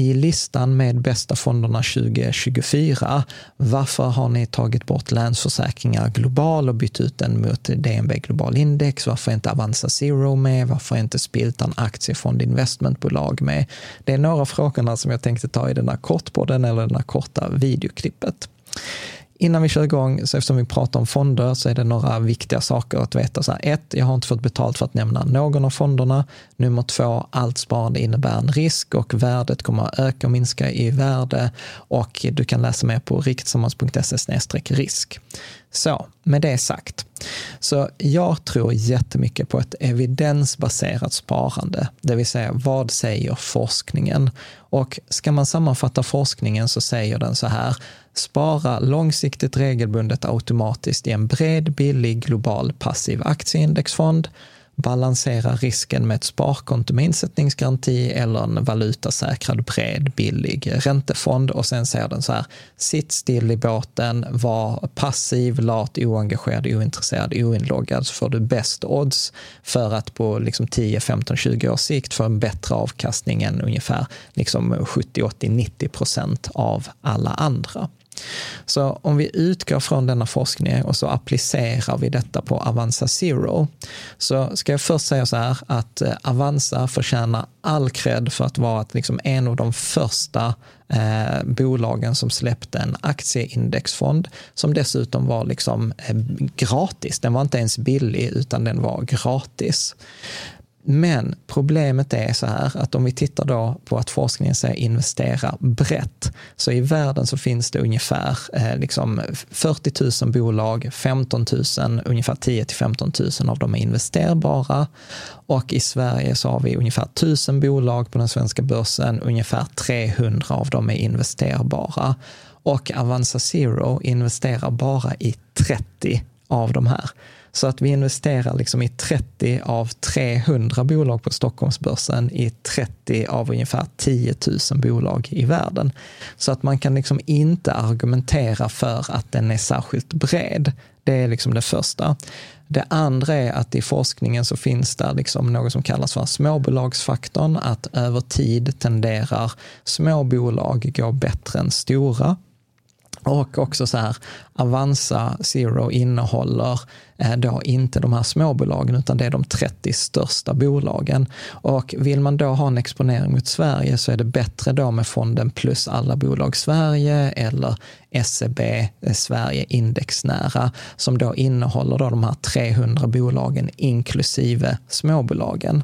i listan med bästa fonderna 2024, varför har ni tagit bort Länsförsäkringar Global och bytt ut den mot DNB Global Index? Varför är inte Avanza Zero med? Varför är inte Spiltan Aktiefond Investmentbolag med? Det är några frågorna som jag tänkte ta i den här kortpodden eller den här korta videoklippet. Innan vi kör igång, så eftersom vi pratar om fonder, så är det några viktiga saker att veta. Så här, ett, jag har inte fått betalt för att nämna någon av fonderna. Nummer två, allt sparande innebär en risk och värdet kommer att öka och minska i värde och du kan läsa mer på riktsammans.se risk. Så, med det sagt, så jag tror jättemycket på ett evidensbaserat sparande, det vill säga vad säger forskningen? Och ska man sammanfatta forskningen så säger den så här, spara långsiktigt regelbundet automatiskt i en bred, billig, global passiv aktieindexfond, balansera risken med ett sparkonto med insättningsgaranti eller en valutasäkrad bred billig räntefond och sen säger den så här, sitt still i båten, var passiv, lat, oengagerad, ointresserad, oinloggad så får du bäst odds för att på liksom 10, 15, 20 års sikt få en bättre avkastning än ungefär liksom 70, 80, 90 procent av alla andra. Så om vi utgår från denna forskning och så applicerar vi detta på Avanza Zero, så ska jag först säga så här att eh, Avanza förtjänar all cred för att vara liksom en av de första eh, bolagen som släppte en aktieindexfond som dessutom var liksom eh, gratis. Den var inte ens billig utan den var gratis. Men problemet är så här att om vi tittar då på att forskningen säger investera brett, så i världen så finns det ungefär eh, liksom 40 000 bolag, 15 000, ungefär 10 till 15 000 av dem är investerbara. Och i Sverige så har vi ungefär 1000 bolag på den svenska börsen, ungefär 300 av dem är investerbara. Och Avanza Zero investerar bara i 30 av de här. Så att vi investerar liksom i 30 av 300 bolag på Stockholmsbörsen i 30 av ungefär 10 000 bolag i världen. Så att man kan liksom inte argumentera för att den är särskilt bred. Det är liksom det första. Det andra är att i forskningen så finns det liksom något som kallas för småbolagsfaktorn, att över tid tenderar små bolag gå bättre än stora. Och också så här, Avanza Zero innehåller eh, då inte de här småbolagen utan det är de 30 största bolagen. Och vill man då ha en exponering mot Sverige så är det bättre då med fonden plus alla bolag Sverige eller SEB eh, Sverige indexnära som då innehåller då de här 300 bolagen inklusive småbolagen.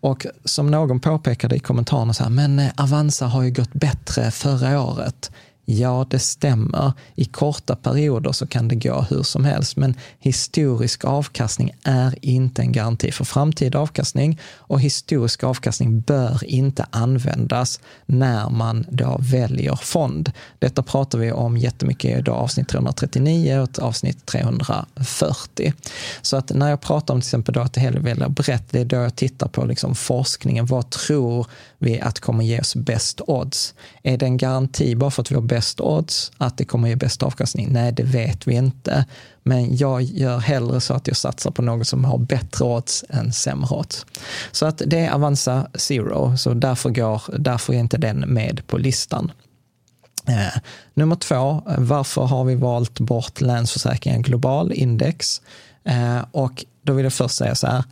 Och som någon påpekade i kommentarerna, så här, men eh, Avanza har ju gått bättre förra året. Ja, det stämmer. I korta perioder så kan det gå hur som helst, men historisk avkastning är inte en garanti för framtida avkastning och historisk avkastning bör inte användas när man då väljer fond. Detta pratar vi om jättemycket i då avsnitt 339 och avsnitt 340. Så att när jag pratar om till exempel då att det hellre väljer brett, det är då jag tittar på liksom forskningen. Vad tror vi att kommer ge oss bäst odds? Är det en garanti bara för att vi har bäst odds att det kommer ge bäst avkastning? Nej, det vet vi inte. Men jag gör hellre så att jag satsar på något som har bättre odds än sämre odds. Så att det är Avanza Zero, så därför, går, därför är inte den med på listan. Eh, nummer två, varför har vi valt bort Länsförsäkringar Global Index? Eh, och då vill jag först säga så här,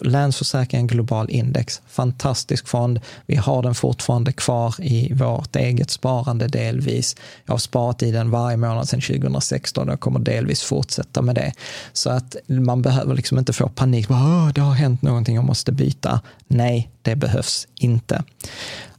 Länsförsäkringen Global Index, fantastisk fond. Vi har den fortfarande kvar i vårt eget sparande delvis. Jag har sparat i den varje månad sedan 2016 och jag kommer delvis fortsätta med det. Så att man behöver liksom inte få panik, det har hänt någonting, jag måste byta. Nej, det behövs inte.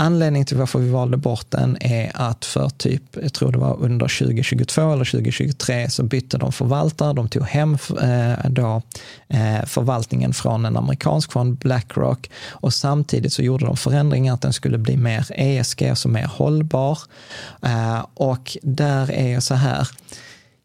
Anledningen till varför vi valde bort den är att för typ, jag tror det var under 2022 eller 2023 så bytte de förvaltare, de tog hem eh, då, eh, förvaltningen från en amerikansk fond, Blackrock, och samtidigt så gjorde de förändringar att den skulle bli mer ESG, alltså mer hållbar. Eh, och där är jag så här,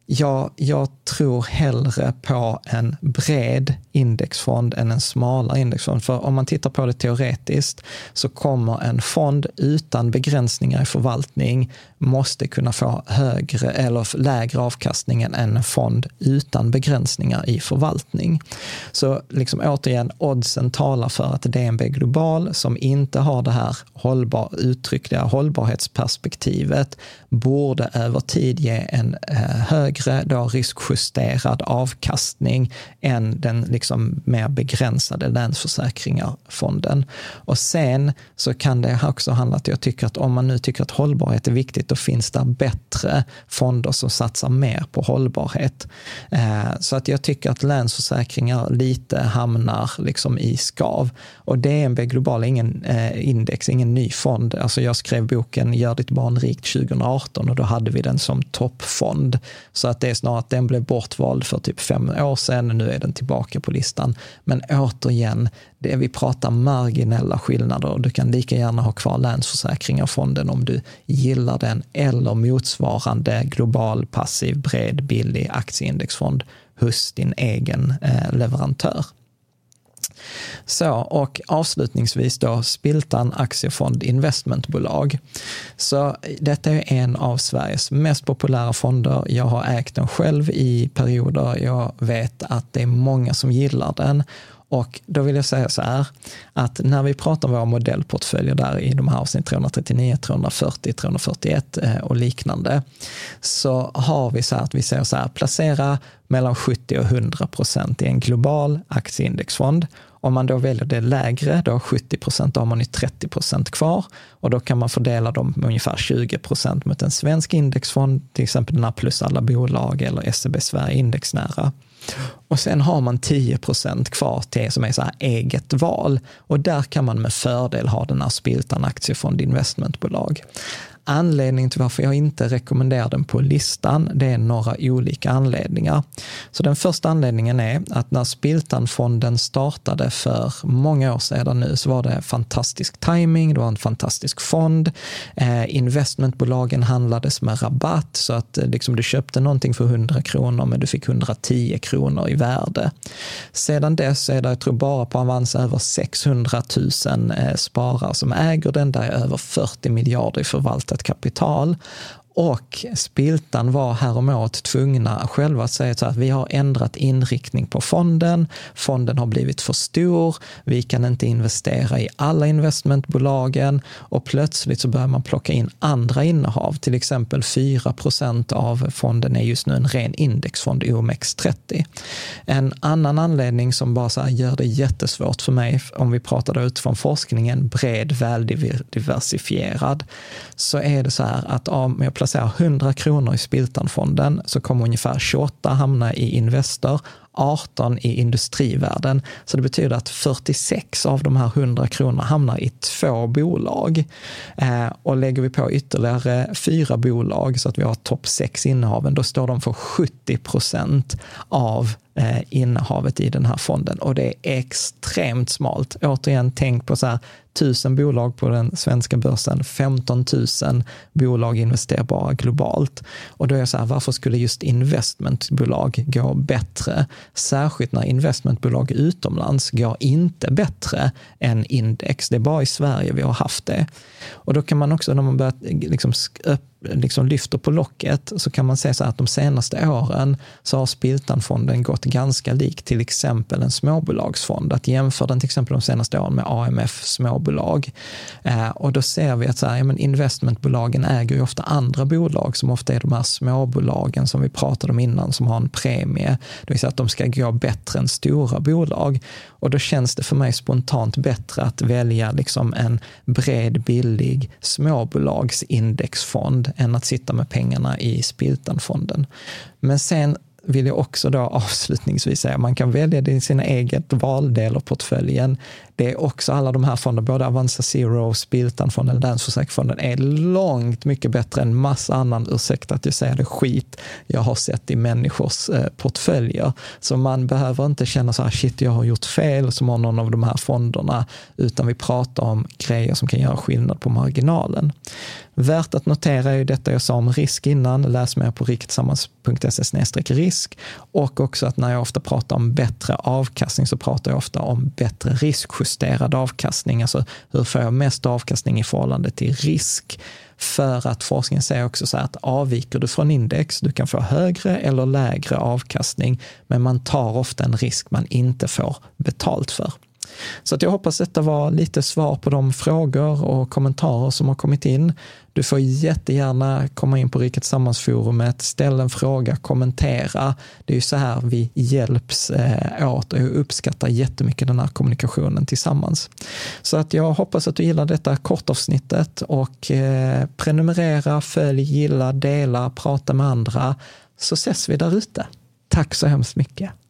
jag, jag tror hellre på en bred indexfond än en smalare indexfond. För om man tittar på det teoretiskt så kommer en fond utan begränsningar i förvaltning måste kunna få högre eller lägre avkastning än en fond utan begränsningar i förvaltning. Så liksom återigen, oddsen talar för att DNB Global, som inte har det här hållbar, uttryckliga hållbarhetsperspektivet, borde över tid ge en eh, högre då riskjusterad avkastning än den liksom mer begränsade Länsförsäkringar-fonden. Och sen så kan det också handla att jag tycker att om man nu tycker att hållbarhet är viktigt, då finns det bättre fonder som satsar mer på hållbarhet. Eh, så att jag tycker att Länsförsäkringar lite hamnar liksom i skav. Och DNB Global är ingen eh, index, ingen ny fond. Alltså jag skrev boken Gör ditt barn rikt 2018 och då hade vi den som toppfond. Så att det är snarare att den blev bortvald för typ fem år sedan, nu är den tillbaka på listan. Men återigen, det vi pratar marginella skillnader. Du kan lika gärna ha kvar Länsförsäkringar-fonden om du gillar den eller motsvarande global passiv bred billig aktieindexfond hos din egen eh, leverantör. Så, och avslutningsvis då Spiltan Aktiefond Investmentbolag. Så detta är en av Sveriges mest populära fonder. Jag har ägt den själv i perioder. Jag vet att det är många som gillar den och då vill jag säga så här, att när vi pratar om våra modellportföljer där i de här avsnitt 339, 340, 341 och liknande, så har vi så här att vi säger så här, placera mellan 70 och 100 procent i en global aktieindexfond. Om man då väljer det lägre, då 70 procent, då har man ju 30 procent kvar och då kan man fördela dem med ungefär 20 procent mot en svensk indexfond, till exempel den här plus alla bolag eller SEB Sverige indexnära. Och sen har man 10 procent kvar till som är så här eget val. Och där kan man med fördel ha den här Spiltan Aktiefond Investmentbolag. Anledningen till varför jag inte rekommenderar den på listan, det är några olika anledningar. Så den första anledningen är att när Spiltanfonden startade för många år sedan nu så var det fantastisk timing, det var en fantastisk fond. Eh, investmentbolagen handlades med rabatt så att eh, liksom du köpte någonting för 100 kronor men du fick 110 kronor i värde. Sedan dess är det, jag tror bara på Avanza, över 600 000 eh, sparare som äger den, där är över 40 miljarder i förvaltning ett kapital. Och Spiltan var häromåret tvungna själva att säga så att vi har ändrat inriktning på fonden. Fonden har blivit för stor. Vi kan inte investera i alla investmentbolagen och plötsligt så börjar man plocka in andra innehav. Till exempel 4% av fonden är just nu en ren indexfond, OMX30. En annan anledning som bara så gör det jättesvårt för mig, om vi pratar utifrån forskningen, bred, väldiversifierad, så är det så här att om jag placerar 100 kronor i Spiltanfonden så kommer ungefär 28 hamna i Investor 18 i industrivärlden. Så det betyder att 46 av de här 100 kronorna hamnar i två bolag. Eh, och lägger vi på ytterligare fyra bolag så att vi har topp sex innehaven, då står de för 70 procent av eh, innehavet i den här fonden. Och det är extremt smalt. Återigen, tänk på så här, tusen bolag på den svenska börsen, 15 000 bolag investerbara globalt. Och då är jag så här, varför skulle just investmentbolag gå bättre? Särskilt när investmentbolag utomlands går inte bättre än index. Det är bara i Sverige vi har haft det. Och då kan man också, när man börjar liksom liksom lyfter på locket så kan man säga så att de senaste åren så har Spiltanfonden gått ganska likt till exempel en småbolagsfond. Att jämföra den till exempel de senaste åren med AMF småbolag. Eh, och då ser vi att så här, ja, men investmentbolagen äger ju ofta andra bolag som ofta är de här småbolagen som vi pratade om innan som har en premie. Det vill säga att de ska gå bättre än stora bolag. Och då känns det för mig spontant bättre att välja liksom en bred, billig småbolagsindexfond än att sitta med pengarna i Spiltanfonden. Men sen vill jag också då avslutningsvis säga, man kan välja det i sina eget valdel av portföljen. Det är också alla de här fonderna, både Avanza Zero, Spiltan-fonden, Länsförsäkringsfonden, är långt mycket bättre än massa annan, ursäkta att jag säger det, skit jag har sett i människors eh, portföljer. Så man behöver inte känna så här, shit, jag har gjort fel som har någon av de här fonderna, utan vi pratar om grejer som kan göra skillnad på marginalen. Värt att notera är ju detta jag sa om risk innan, läs mer på Riktigt risk och också att när jag ofta pratar om bättre avkastning så pratar jag ofta om bättre riskjusterad avkastning, alltså hur får jag mest avkastning i förhållande till risk? För att forskningen säger också så här att avviker du från index, du kan få högre eller lägre avkastning, men man tar ofta en risk man inte får betalt för. Så att jag hoppas detta var lite svar på de frågor och kommentarer som har kommit in. Du får jättegärna komma in på Riket Sammansforumet, ställ en fråga, kommentera. Det är ju så här vi hjälps eh, åt och jag uppskattar jättemycket den här kommunikationen tillsammans. Så att jag hoppas att du gillar detta kortavsnittet och eh, prenumerera, följ, gilla, dela, prata med andra så ses vi där ute. Tack så hemskt mycket.